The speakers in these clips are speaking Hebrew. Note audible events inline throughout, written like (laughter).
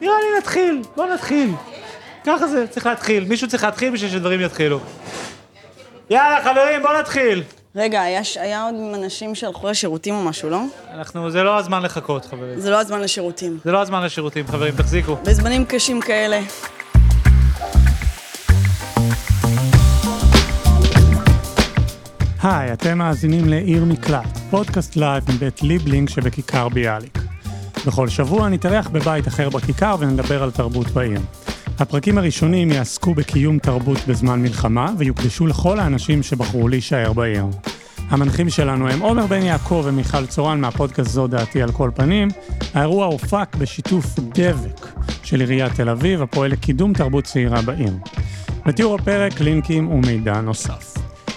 נראה לי נתחיל, בוא נתחיל. ככה זה, צריך להתחיל. מישהו צריך להתחיל בשביל שדברים יתחילו. יאללה, חברים, בוא נתחיל. רגע, היה, היה עוד אנשים שהלכו לשירותים או משהו, לא? אנחנו, זה לא הזמן לחכות, חברים. זה לא הזמן לשירותים. זה לא הזמן לשירותים, חברים, תחזיקו. בזמנים קשים כאלה. היי, אתם מאזינים לעיר מקלט, פודקאסט live מבית ליבלינג שבכיכר ביאליק. בכל שבוע נתארח בבית אחר בכיכר ונדבר על תרבות בעיר. הפרקים הראשונים יעסקו בקיום תרבות בזמן מלחמה ויוקדשו לכל האנשים שבחרו להישאר בעיר. המנחים שלנו הם עומר בן יעקב ומיכל צורן מהפודקאסט זו דעתי על כל פנים. האירוע הופק בשיתוף דבק של עיריית תל אביב, הפועל לקידום תרבות צעירה בעיר. בתיאור הפרק לינקים ומידע נוסף.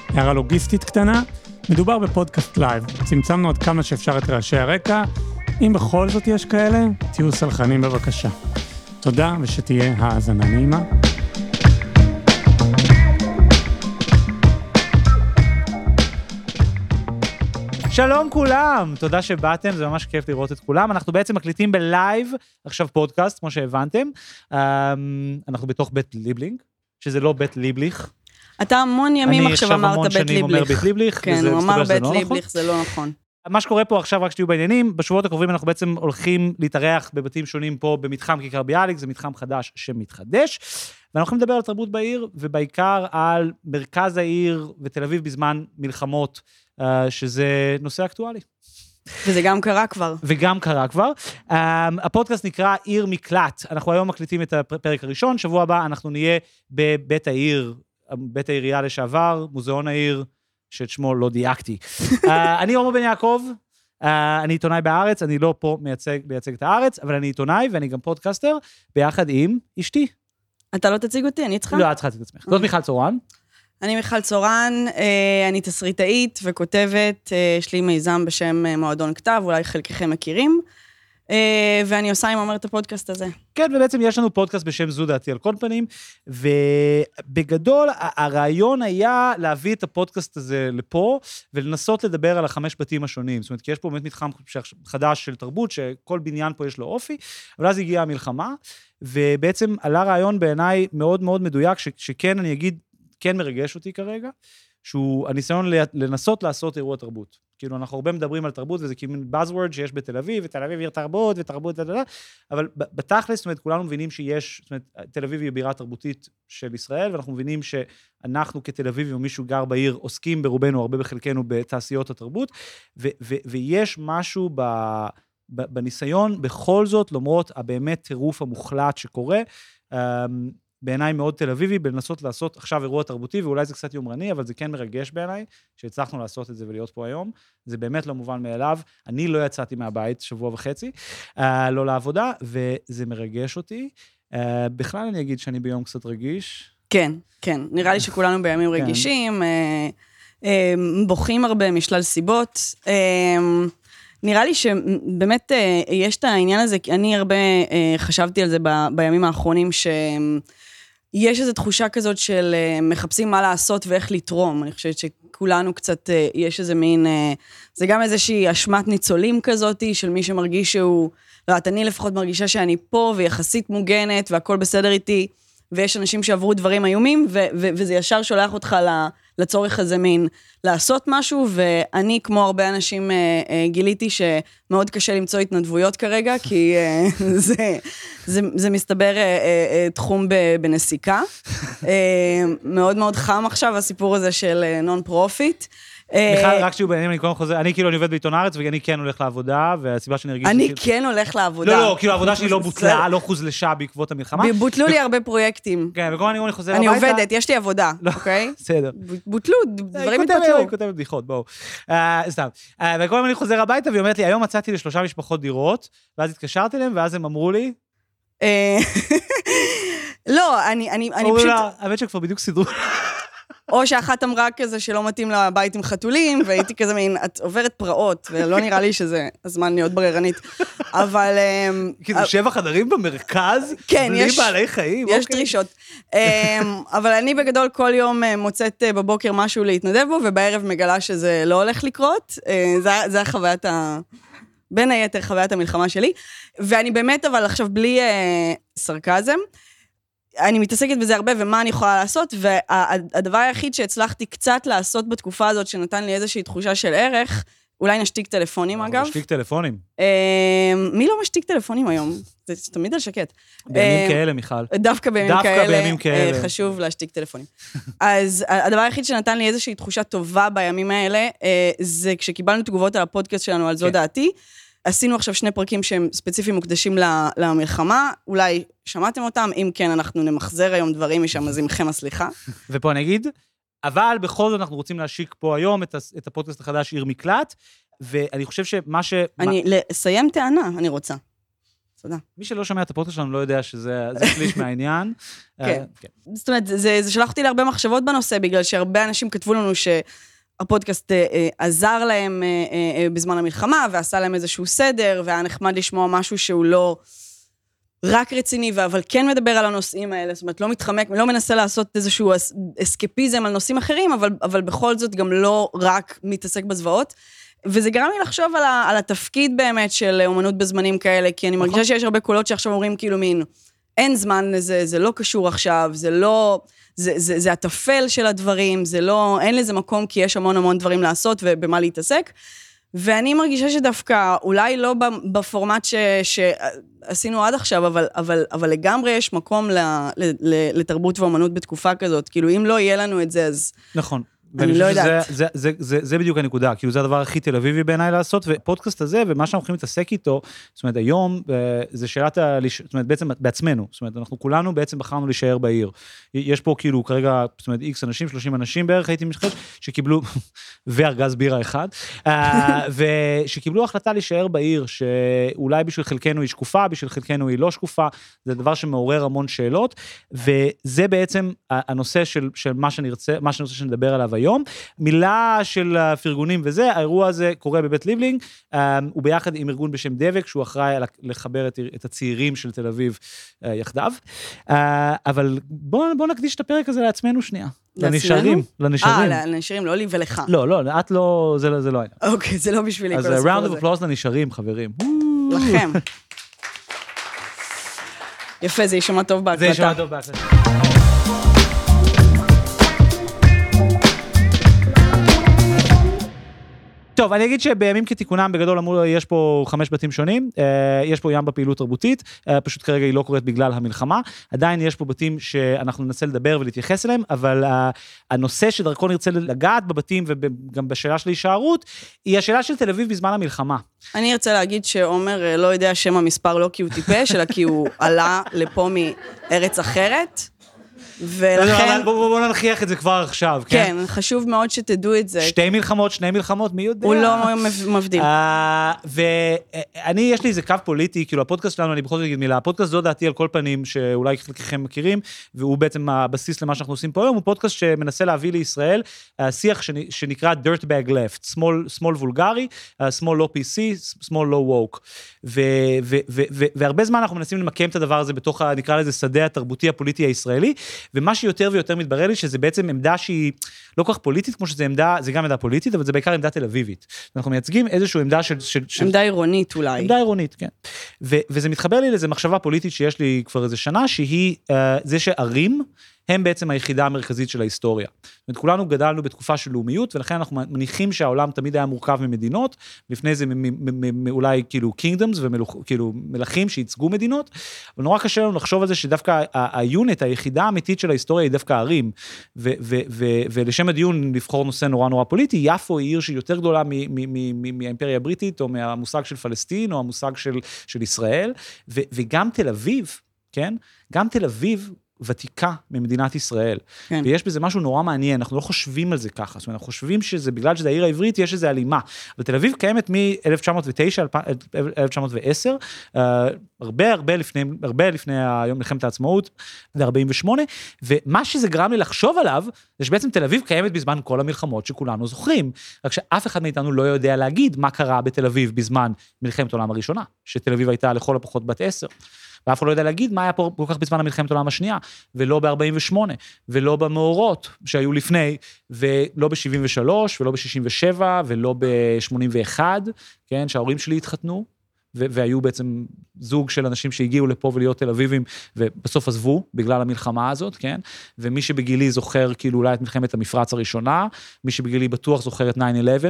הערה לוגיסטית קטנה, מדובר בפודקאסט live, צמצמנו עד כמה שאפשר את רעשי הרקע, אם בכל זאת יש כאלה, תהיו סלחנים בבקשה. תודה ושתהיה האזנה נעימה. שלום כולם, תודה שבאתם, זה ממש כיף לראות את כולם. אנחנו בעצם מקליטים ב live, עכשיו פודקאסט, כמו שהבנתם. אמ, אנחנו בתוך בית ליבלינג, שזה לא בית ליבליך. אתה המון ימים אני עכשיו עכשיו המון אמרת בית שנים אומר ליבליך. בית ליבליך, כן, וזה הוא מסתבר אמר שזה בית לא נכון. ליבליך, זה לא נכון. מה שקורה פה עכשיו, רק שתהיו בעניינים, בשבועות הקרובים אנחנו בעצם הולכים להתארח בבתים שונים פה במתחם כיכר ביאליק, זה מתחם חדש שמתחדש. ואנחנו הולכים לדבר על תרבות בעיר, ובעיקר על מרכז העיר ותל אביב בזמן מלחמות, אה, שזה נושא אקטואלי. וזה גם קרה כבר. וגם קרה כבר. Um, הפודקאסט נקרא עיר מקלט. אנחנו היום מקליטים את הפרק הראשון, שבוע הבא אנחנו נהיה בבית העיר, בית העירייה לשעבר, מוזיאון העיר, שאת שמו לא דייקתי. אה, (laughs) אני עומר בן יעקב, אה, אני עיתונאי בארץ, אני לא פה מייצג, מייצג את הארץ, אבל אני עיתונאי ואני גם פודקאסטר, ביחד עם אשתי. אתה לא תציג אותי, אני צריכה? לא, את צריכה להציג את עצמך. זאת מיכל צורן. אני מיכל צורן, אה, אני תסריטאית וכותבת, יש לי מיזם בשם מועדון כתב, אולי חלקכם מכירים, ואני עושה עם עומר את הפודקאסט הזה. כן, ובעצם יש לנו פודקאסט בשם זו דעתי על כל פנים, ובגדול הרעיון היה להביא את הפודקאסט הזה לפה, ולנסות לדבר על החמש בתים השונים. זאת אומרת, כי יש פה באמת מתחם חדש של תרבות, שכל בניין פה יש לו אופי, אבל אז הגיעה המלחמה, ובעצם עלה רעיון בעיניי מאוד מאוד מדויק, ש- שכן, אני אגיד, כן מרגש אותי כרגע, שהוא הניסיון לנסות לעשות אירוע תרבות. כאילו, אנחנו הרבה מדברים על תרבות, וזה כאילו buzzword שיש בתל אביב, ותל אביב עיר תרבות, ותרבות, אבל בתכלס, זאת אומרת, כולנו מבינים שיש, זאת אומרת, תל אביב היא בירה תרבותית של ישראל, ואנחנו מבינים שאנחנו כתל אביב, או מישהו גר בעיר, עוסקים ברובנו, הרבה בחלקנו, בתעשיות התרבות, ו- ו- ויש משהו. ב- בניסיון, בכל זאת, למרות הבאמת טירוף המוחלט שקורה, אמ, בעיניי מאוד תל אביבי, בלנסות לעשות עכשיו אירוע תרבותי, ואולי זה קצת יומרני, אבל זה כן מרגש בעיניי, שהצלחנו לעשות את זה ולהיות פה היום. זה באמת לא מובן מאליו. אני לא יצאתי מהבית שבוע וחצי, אה, לא לעבודה, וזה מרגש אותי. אה, בכלל אני אגיד שאני ביום קצת רגיש. כן, כן. נראה לי שכולנו (laughs) בימים כן. רגישים, אה, אה, בוכים הרבה משלל סיבות. אה, נראה לי שבאמת אה, יש את העניין הזה, כי אני הרבה אה, חשבתי על זה ב, בימים האחרונים, שיש איזו תחושה כזאת של אה, מחפשים מה לעשות ואיך לתרום. אני חושבת שכולנו קצת, אה, יש איזה מין, אה, זה גם איזושהי אשמת ניצולים כזאת, של מי שמרגיש שהוא, לא יודעת, אני לפחות מרגישה שאני פה ויחסית מוגנת והכל בסדר איתי. ויש אנשים שעברו דברים איומים, ו- ו- וזה ישר שולח אותך ל- לצורך הזה מין לעשות משהו, ואני, כמו הרבה אנשים, אה, אה, גיליתי שמאוד קשה למצוא התנדבויות כרגע, כי אה, (laughs) זה, זה, זה מסתבר תחום בנסיקה. מאוד מאוד חם עכשיו, הסיפור הזה של non-profit. אה, בכלל, רק שתהיו בעניינים, אני קודם חוזר, אני כאילו, אני עובד בעיתון הארץ, ואני כן הולך לעבודה, והסיבה שאני ארגיש... אני כאילו- כן הולך לעבודה. לא, לא, כאילו העבודה שלי לא (laughs) בוטלה, לא הוחלשה בעקבות המלחמה. בוטלו לי הרבה פרויקטים. כן, וכל אני חוזר אני הביתה. עובדת, יש לי עבודה, לא, אוקיי? (laughs) בסדר. בוטלו, דברים היא כותבת- התבטלו. היא כותבת בדיחות, בואו. אה, סתם. אה, וכל הזמן אני חוזר הביתה, והיא אומרת לי, היום מצאתי לשלושה משפחות דירות, ואז התקשרתי אליהם, ואז הם אמרו לי, אה, (laughs) לא, אני, אני, אני פשוט... האמת שכבר בדיוק סידרו. או שאחת אמרה כזה שלא מתאים לה בית עם חתולים, והייתי כזה מין, את עוברת פרעות, ולא נראה לי שזה הזמן להיות בררנית. אבל... כאילו, שבע חדרים במרכז? כן, בלי יש- בעלי חיים? יש אוקיי. דרישות. אמ, אבל אני בגדול כל יום אה, מוצאת אה, בבוקר משהו להתנדב בו, ובערב מגלה שזה לא הולך לקרות. זה- החוויית ה... בין היתר חוויית המלחמה שלי. ואני באמת, אבל עכשיו בלי סרקזם, אני מתעסקת בזה הרבה, ומה אני יכולה לעשות, והדבר היחיד שהצלחתי קצת לעשות בתקופה הזאת, שנתן לי איזושהי תחושה של ערך, אולי נשתיק טלפונים, אגב. נשתיק טלפונים. אה, מי לא משתיק טלפונים היום? זה תמיד על שקט. בימים אה, כאלה, מיכל. דווקא בימים דווקא כאלה, בימים כאלה. אה, חשוב להשתיק טלפונים. אז הדבר היחיד שנתן לי איזושהי תחושה טובה בימים האלה, אה, זה כשקיבלנו תגובות על הפודקאסט שלנו, על זו כן. דעתי. עשינו עכשיו שני פרקים שהם ספציפיים מוקדשים למלחמה, אולי שמעתם אותם, אם כן, אנחנו נמחזר היום דברים משם, אז עמכם הסליחה. (laughs) ופה אני אגיד, אבל בכל זאת אנחנו רוצים להשיק פה היום את, הפודקאסט החדש, עיר מקלט, ואני חושב שמה ש... אני, לסיים טענה, אני רוצה. תודה. מי שלא שומע את הפודקאסט שלנו לא יודע שזה זה שליש (laughs) מהעניין. כן. אה, כן. זאת אומרת, זה, שלח אותי להרבה מחשבות בנושא, בגלל שהרבה אנשים כתבו לנו שהפודקאסט אה, אה, עזר להם אה, אה, אה, בזמן המלחמה, ועשה להם איזשהו סדר, והיה נחמד לשמוע משהו שהוא לא רק רציני, אבל כן מדבר על הנושאים האלה, זאת אומרת, לא מתחמק, לא מנסה לעשות איזשהו אס, אסקפיזם על נושאים אחרים, אבל, אבל בכל זאת גם לא רק מתעסק בזוועות. וזה גרם לי לחשוב על, ה, על התפקיד באמת של אומנות בזמנים כאלה, כי אני מרגישה שיש הרבה קולות שעכשיו אומרים כאילו מין, אין זמן לזה, זה לא קשור עכשיו, זה לא... זה, זה, זה הטפל של הדברים, זה לא... אין לזה מקום כי יש המון המון דברים לעשות ובמה להתעסק. ואני מרגישה שדווקא, אולי לא בפורמט ש, שעשינו עד עכשיו, אבל, אבל, אבל לגמרי יש מקום ל, ל, ל, לתרבות ואומנות בתקופה כזאת. כאילו, אם לא יהיה לנו את זה, אז... נכון. אני לא שזה יודעת. זה, זה, זה, זה בדיוק הנקודה, כאילו זה הדבר הכי תל אביבי בעיניי לעשות, ופודקאסט הזה, ומה שאנחנו הולכים להתעסק איתו, זאת אומרת, היום, אה, זה שאלת ה... זאת אומרת, בעצם בעצמנו, זאת אומרת, אנחנו כולנו בעצם בחרנו להישאר בעיר. יש פה כאילו כרגע, זאת אומרת, איקס אנשים, 30 אנשים בערך, הייתי משחק, שקיבלו, (laughs) וארגז בירה אחד, אה, (laughs) ושקיבלו החלטה להישאר בעיר, שאולי בשביל חלקנו היא שקופה, בשביל חלקנו היא לא שקופה, זה דבר שמעורר המון שאלות, וזה בעצם הנושא של, של מה שנרצה, מה שאני רוצה שנדבר עליו היום. מילה של הפרגונים וזה, האירוע הזה קורה בבית ליבלינג, אה, הוא ביחד עם ארגון בשם דבק, שהוא אחראי לחבר את, את הצעירים של תל אביב אה, יחדיו. אה, אבל בואו בוא נקדיש את הפרק הזה לעצמנו שנייה. לנשארים, לנשארים. אה, לנשירים, לא לי ולך. לא, לא, את לא, זה, לא- זה לא העניין. אוקיי, זה לא בשבילי אז כל הסיפור round הזה. of applause לנשארים, חברים. לכם. יפה, זה יישמע טוב זה בהקלטה. יישמע טוב בהקלטה. טוב, אני אגיד שבימים כתיקונם, בגדול אמרו, יש פה חמש בתים שונים, אה, יש פה ים בפעילות תרבותית, אה, פשוט כרגע היא לא קורית בגלל המלחמה. עדיין יש פה בתים שאנחנו ננסה לדבר ולהתייחס אליהם, אבל אה, הנושא שדרכו נרצה לגעת בבתים וגם בשאלה של הישארות, היא השאלה של תל אביב בזמן המלחמה. אני ארצה להגיד שעומר לא יודע שם המספר לא כי הוא טיפש, אלא כי הוא (laughs) עלה לפה מארץ אחרת, ולכן, אבל בואו בוא ננכיח את זה כבר עכשיו, כן? כן, חשוב מאוד שתדעו את זה. שתי מלחמות, שני מלחמות, מי יודע? הוא לא מב- מבדיל. אה, ואני, יש לי איזה קו פוליטי, כאילו הפודקאסט שלנו, אני בכל זאת אגיד מילה, הפודקאסט זו דעתי על כל פנים, שאולי חלקכם מכירים, והוא בעצם הבסיס למה שאנחנו עושים פה היום, הוא פודקאסט שמנסה להביא לישראל אה, שיח שנ- שנקרא dirtbag left, שמאל, שמאל וולגרי, אה, שמאל לא PC, שמאל לא woke. ו- ו- ו- ו- והרבה זמן אנחנו מנסים למקם את הדבר הזה בתוך, נקרא לזה, שדה התרבותי הפוליטי הישראלי, ומה שיותר ויותר מתברר לי שזה בעצם עמדה שהיא לא כל כך פוליטית, כמו שזה עמדה, זה גם עמדה פוליטית, אבל זה בעיקר עמדה תל אביבית. אנחנו מייצגים איזושהי עמדה של... של, של עמדה עירונית אולי. עמדה עירונית, כן. ו- וזה מתחבר לי לאיזו מחשבה פוליטית שיש לי כבר איזה שנה, שהיא אה, זה שערים הם בעצם היחידה המרכזית של ההיסטוריה. זאת אומרת, כולנו גדלנו בתקופה של לאומיות, ולכן אנחנו מניחים שהעולם תמיד היה מורכב ממדינות, לפני זה אולי כאילו kingdoms וכאילו מלכים שייצגו מדינות, אבל נורא קשה לנו לחשוב על זה שדווקא היונט, היחידה האמיתית של ההיסטוריה היא דווקא ערים. ולשם הדיון, לבחור נושא נורא נורא פוליטי, יפו היא עיר שהיא יותר גדולה מהאימפריה הבריטית, או מהמושג של פלסטין, או המושג של, ישראל, וגם תל אביב, כן? גם תל אביב ותיקה ממדינת ישראל. כן. ויש בזה משהו נורא מעניין, אנחנו לא חושבים על זה ככה, זאת אומרת, אנחנו חושבים שזה בגלל שזה העיר העברית, יש איזו הלימה. אבל תל אביב קיימת מ-1909, 1910, אה, הרבה הרבה לפני, הרבה לפני היום מלחמת העצמאות, ו-48, ומה שזה גרם לי לחשוב עליו, זה שבעצם תל אביב קיימת בזמן כל המלחמות שכולנו זוכרים, רק שאף אחד מאיתנו לא יודע להגיד מה קרה בתל אביב בזמן מלחמת העולם הראשונה, שתל אביב הייתה לכל הפחות בת עשר. ואף אחד לא יודע להגיד מה היה פה כל כך בזמן המלחמת העולם השנייה, ולא ב-48, ולא במאורות שהיו לפני, ולא ב-73, ולא ב-67, ולא ב-81, כן, שההורים שלי התחתנו, והיו בעצם זוג של אנשים שהגיעו לפה ולהיות תל אביבים, ובסוף עזבו בגלל המלחמה הזאת, כן? ומי שבגילי זוכר כאילו אולי את מלחמת המפרץ הראשונה, מי שבגילי בטוח זוכר את 9-11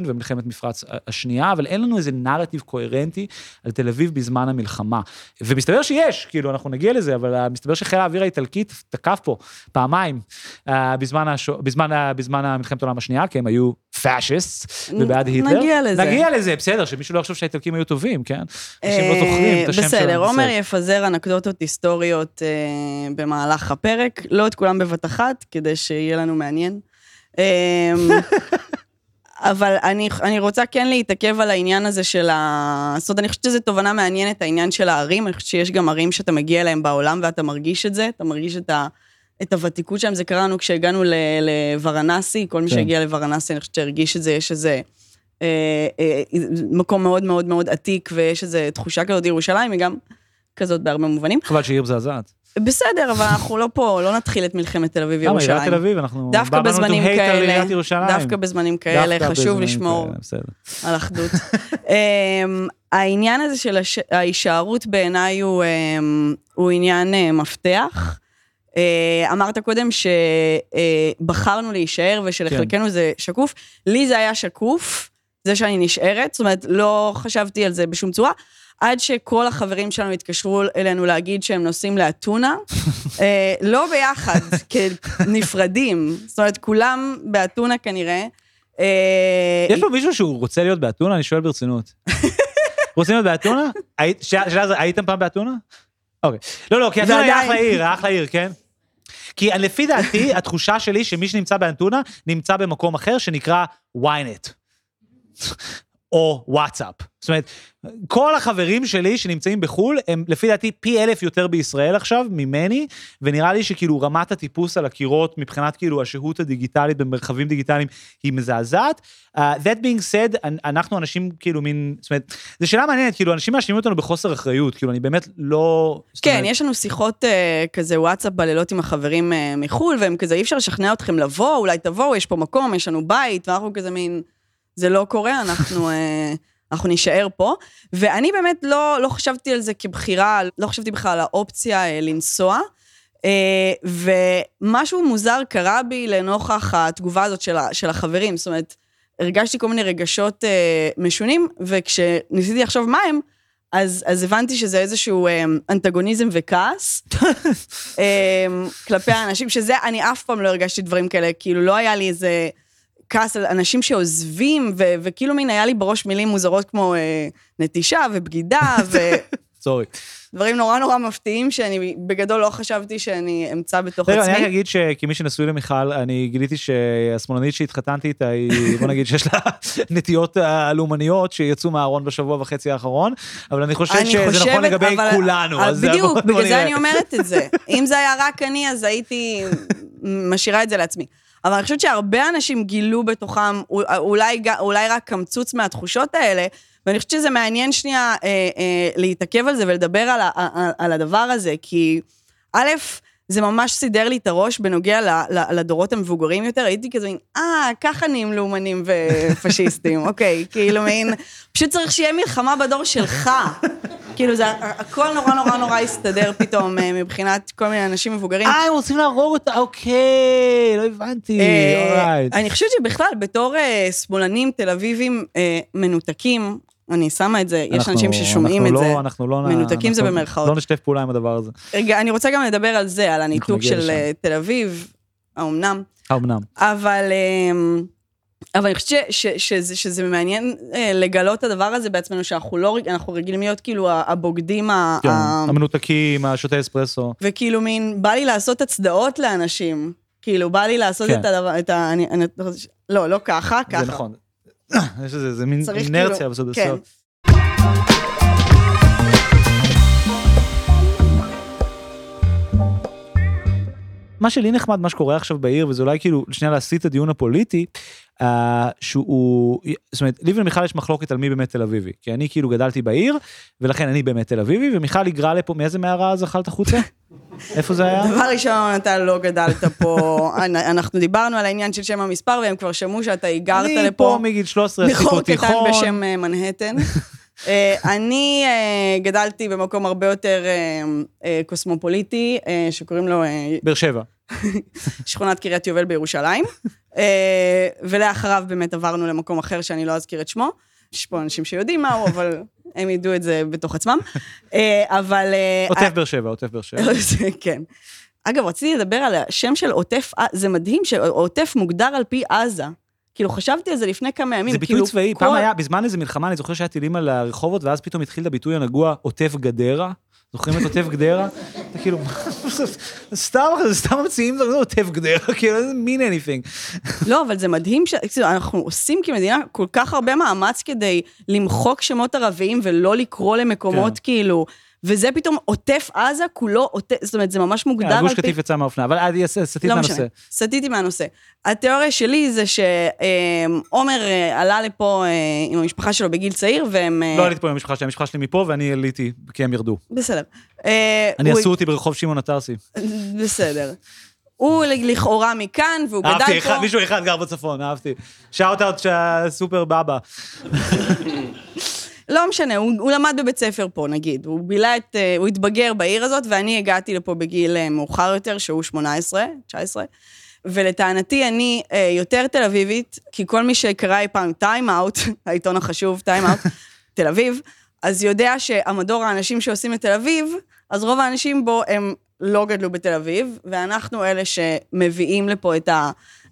ומלחמת מפרץ השנייה, אבל אין לנו איזה נרטיב קוהרנטי על תל אביב בזמן המלחמה. ומסתבר שיש, כאילו, אנחנו נגיע לזה, אבל מסתבר שחיל האוויר האיטלקית תקף פה פעמיים uh, בזמן, השו, בזמן, בזמן מלחמת העולם השנייה, כי הם היו פאשיסט ובעד היטלר. נגיע לזה. נגיע לזה, בסדר, שמישהו לא יחשוב שהאיטלקים היו טובים, כן? אנשים לא זוכרים את השם שלהם. בסדר, עומר יפזר אנקדוטות היסטוריות אה, במהלך הפרק, לא את כולם בבת אחת, כדי שיהיה לנו מעניין. אה, (laughs) אבל אני, אני רוצה כן להתעכב על העניין הזה של ה... זאת אומרת, אני חושבת שזו תובנה מעניינת, העניין של הערים, אני חושבת שיש גם ערים שאתה מגיע אליהם בעולם ואתה מרגיש את זה, אתה מרגיש את, ה, את הוותיקות שלהם, זה קרה לנו כשהגענו לוורנסי, כל מי כן. שהגיע לוורנסי, אני חושבת שהרגיש את זה, יש איזה... אה, אה, מקום מאוד מאוד מאוד עתיק, ויש איזו תחושה כזאת, ירושלים היא גם כזאת בהרבה מובנים. חבל שהיא עיר מזעזעת. בסדר, אבל אנחנו לא פה, לא נתחיל את מלחמת תל אביב ירושלים. למה, עיריית תל אביב, אנחנו... דווקא בזמנים כאלה, דווקא בזמנים כאלה, חשוב לשמור על אחדות. (laughs) אמ, העניין הזה של ההישארות בעיניי אמ, הוא עניין אה, מפתח. אמרת קודם שבחרנו להישאר ושלחלקנו זה שקוף. לי זה היה שקוף. זה שאני נשארת, זאת אומרת, לא חשבתי על זה בשום צורה, עד שכל החברים שלנו התקשרו אלינו להגיד שהם נוסעים לאתונה, (laughs) אה, לא ביחד, כנפרדים, זאת אומרת, כולם באתונה כנראה. אה, יש פה מישהו שהוא רוצה להיות באתונה? אני שואל ברצינות. (laughs) רוצים להיות באתונה? שאלה זה, הייתם פעם באתונה? אוקיי. לא, לא, כי אתונה היא אחלה עיר, אחלה עיר, כן? כי לפי דעתי, (laughs) התחושה שלי שמי שנמצא באתונה, נמצא במקום אחר שנקרא ynet. או וואטסאפ. זאת אומרת, כל החברים שלי שנמצאים בחו"ל, הם לפי דעתי פי אלף יותר בישראל עכשיו ממני, ונראה לי שכאילו רמת הטיפוס על הקירות מבחינת כאילו השהות הדיגיטלית במרחבים דיגיטליים היא מזעזעת. Uh, that being said, אנחנו אנשים כאילו מין, זאת אומרת, זו שאלה מעניינת, כאילו אנשים מאשימים אותנו בחוסר אחריות, כאילו אני באמת לא... כן, אומרת... יש לנו שיחות uh, כזה וואטסאפ בלילות עם החברים uh, מחו"ל, והם כזה, אי אפשר לשכנע אתכם לבוא, אולי תבואו, יש פה מקום, יש לנו בית, ואנחנו כזה מין... זה לא קורה, אנחנו, אה, אנחנו נישאר פה. ואני באמת לא, לא חשבתי על זה כבחירה, לא חשבתי בכלל על האופציה אה, לנסוע. אה, ומשהו מוזר קרה בי לנוכח התגובה הזאת של, של החברים, זאת אומרת, הרגשתי כל מיני רגשות משונים, וכשניסיתי לחשוב מה הם, אז, אז הבנתי שזה איזשהו אנטגוניזם וכעס (laughs) כלפי האנשים, שזה, אני אף פעם לא הרגשתי דברים כאלה, כאילו לא היה לי איזה כעס על אנשים שעוזבים, ו- וכאילו מין היה לי בראש מילים מוזרות כמו אה, נטישה ובגידה, (laughs) ו... סורי. דברים נורא נורא מפתיעים שאני בגדול לא חשבתי שאני אמצא בתוך עצמי. אני רק אגיד שכמי שנשוי למיכל, אני גיליתי שהשמאלנית שהתחתנתי איתה, היא, בוא נגיד שיש לה (laughs) נטיות הלאומניות שיצאו מהארון בשבוע וחצי האחרון, אבל אני חושב שזה נכון לגבי כולנו. בדיוק, בגלל זה אני אומרת את זה. אם זה היה רק אני, אז הייתי (laughs) משאירה את זה לעצמי. אבל אני חושבת שהרבה אנשים גילו בתוכם אולי, אולי רק קמצוץ מהתחושות האלה, ואני חושבת שזה מעניין שנייה אה, אה, להתעכב על זה ולדבר על, על, על הדבר הזה, כי א', זה ממש סידר לי את הראש בנוגע לדורות המבוגרים יותר, הייתי כזה מין, אה, ככה נהיים לאומנים ופשיסטים, (laughs) אוקיי, כאילו מין, פשוט צריך שיהיה מלחמה בדור שלך. כאילו זה, הכל נורא נורא נורא הסתדר פתאום אה, מבחינת כל מיני אנשים מבוגרים. אה, הם רוצים להרוג אותה, אוקיי, לא הבנתי, אורייט. אה, אני חושבת שבכלל, בתור אה, שמאלנים תל אביבים מנותקים, אני שמה את זה, יש אנשים ששומעים את לא, זה. אנחנו לא... מנותקים זה במרכאות. לא נשתף פעולה עם הדבר הזה. רגע, אני רוצה גם לדבר על זה, על הניתוק של תל אביב, האומנם. האומנם. אבל... אבל אני חושבת שזה, שזה מעניין אה, לגלות את הדבר הזה בעצמנו, שאנחנו לא, אנחנו רגילים להיות כאילו הבוגדים ה... כן, ה... המנותקים, השותי אספרסו. וכאילו מין, בא לי לעשות הצדעות לאנשים. כאילו, בא לי לעשות כן. את הדבר, את ה... אני, אני, לא, לא ככה, ככה. זה נכון. יש איזה, זה מין אינרציה כאילו, בסוף. מה שלי נחמד, מה שקורה עכשיו בעיר, וזה אולי כאילו, שנייה להסיט את הדיון הפוליטי, uh, שהוא, זאת אומרת, לי ולמיכל יש מחלוקת על מי באמת תל אביבי. כי אני כאילו גדלתי בעיר, ולכן אני באמת תל אביבי, ומיכל היגרה לפה, מאיזה מערה אז אכלת החוצה? (laughs) איפה זה היה? דבר ראשון, אתה לא גדלת פה, (laughs) אנחנו דיברנו על העניין של שם המספר, והם כבר שמעו שאתה היגרת לפה. אני פה מגיל 13, עשיתי פה תיכון. מחור קטן בשם אה, מנהטן. (laughs) אה, אני גדלתי במקום הרבה יותר קוסמופוליטי, שקוראים לו... באר שבע. שכונת קריית יובל בירושלים, ולאחריו באמת עברנו למקום אחר שאני לא אזכיר את שמו. יש פה אנשים שיודעים מהו, אבל הם ידעו את זה בתוך עצמם. אבל... עוטף באר שבע, עוטף באר שבע. (laughs) כן. אגב, רציתי לדבר על השם של עוטף, זה מדהים שעוטף מוגדר על פי עזה. כאילו, חשבתי על זה לפני כמה ימים, זה ביטוי כאילו, צבאי, כל... פעם היה, בזמן איזה מלחמה, אני זוכר שהיה טילים על הרחובות, ואז פתאום התחיל הביטוי הנגוע עוטף גדרה. זוכרים את עוטף גדרה? אתה כאילו, סתם, סתם ממציאים דברים, עוטף גדרה, כאילו, זה mean anything. לא, אבל זה מדהים שאנחנו עושים כמדינה כל כך הרבה מאמץ כדי למחוק שמות ערביים ולא לקרוא למקומות כן. כאילו... וזה פתאום עוטף עזה, כולו עוטף, זאת אומרת, זה ממש מוגדר על פי... גוש קטיף יצא מהאופנה, אבל סטית לא מהנושא. סטיתי מהנושא. התיאוריה שלי זה שעומר אה, עלה לפה אה, עם המשפחה שלו בגיל צעיר, והם... אה, לא עליתי פה עם המשפחה שלי, המשפחה שלי מפה, ואני עליתי, כי הם ירדו. בסדר. אני עשו אותי ברחוב שמעון התרסי. בסדר. הוא לכאורה מכאן, והוא גדל פה... אהבתי, מישהו אחד גר בצפון, אהבתי. shout out סופר בבא. (laughs) לא משנה, הוא, הוא למד בבית ספר פה, נגיד. הוא בילה את... אה, הוא התבגר בעיר הזאת, ואני הגעתי לפה בגיל אה, מאוחר יותר, שהוא 18, 19. ולטענתי, אני אה, יותר תל אביבית, כי כל מי שקרא אי פעם טיים אאוט, (laughs) העיתון החשוב, טיים אאוט, (laughs) תל אביב, אז יודע שהמדור האנשים שעושים את תל אביב, אז רוב האנשים בו הם לא גדלו בתל אביב, ואנחנו אלה שמביאים לפה את ה...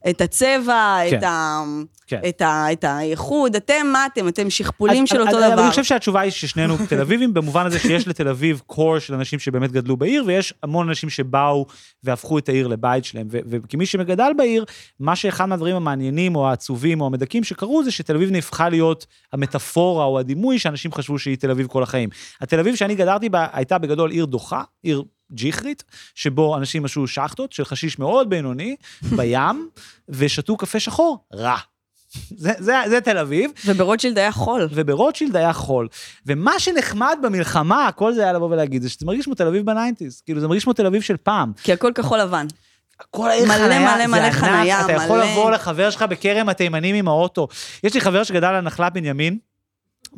את הצבע, כן. את, ה, כן. את, ה, את האיחוד, אתם מה אתם? אתם שכפולים של אותו דבר. אני חושב שהתשובה היא ששנינו (laughs) תל אביבים, במובן הזה שיש לתל אביב קור של אנשים שבאמת גדלו בעיר, ויש המון אנשים שבאו והפכו את העיר לבית שלהם. וכמי שמגדל בעיר, מה שאחד מהדברים המעניינים, או העצובים, או המדכאים שקרו, זה שתל אביב נהפכה להיות המטאפורה או הדימוי שאנשים חשבו שהיא תל אביב כל החיים. התל אביב שאני גדלתי בה הייתה בגדול עיר דוחה, עיר ג'יחרית, שבו אנשים עשו שאכטות של חשיש מאוד בינוני בים, (laughs) ושתו קפה שחור, רע. זה, זה, זה תל אביב. וברוטשילד היה חול. וברוטשילד היה חול. ומה שנחמד במלחמה, כל זה היה לבוא ולהגיד, זה שזה מרגיש כמו תל אביב ב nineties. כאילו, זה מרגיש כמו תל אביב של פעם. כי הכל כחול לבן. כל העיר מלא, חניה, מלא מלא חניה, אתה יכול לבוא לחבר שלך בכרם התימנים עם האוטו. יש לי חבר שגדל על נחלת בנימין,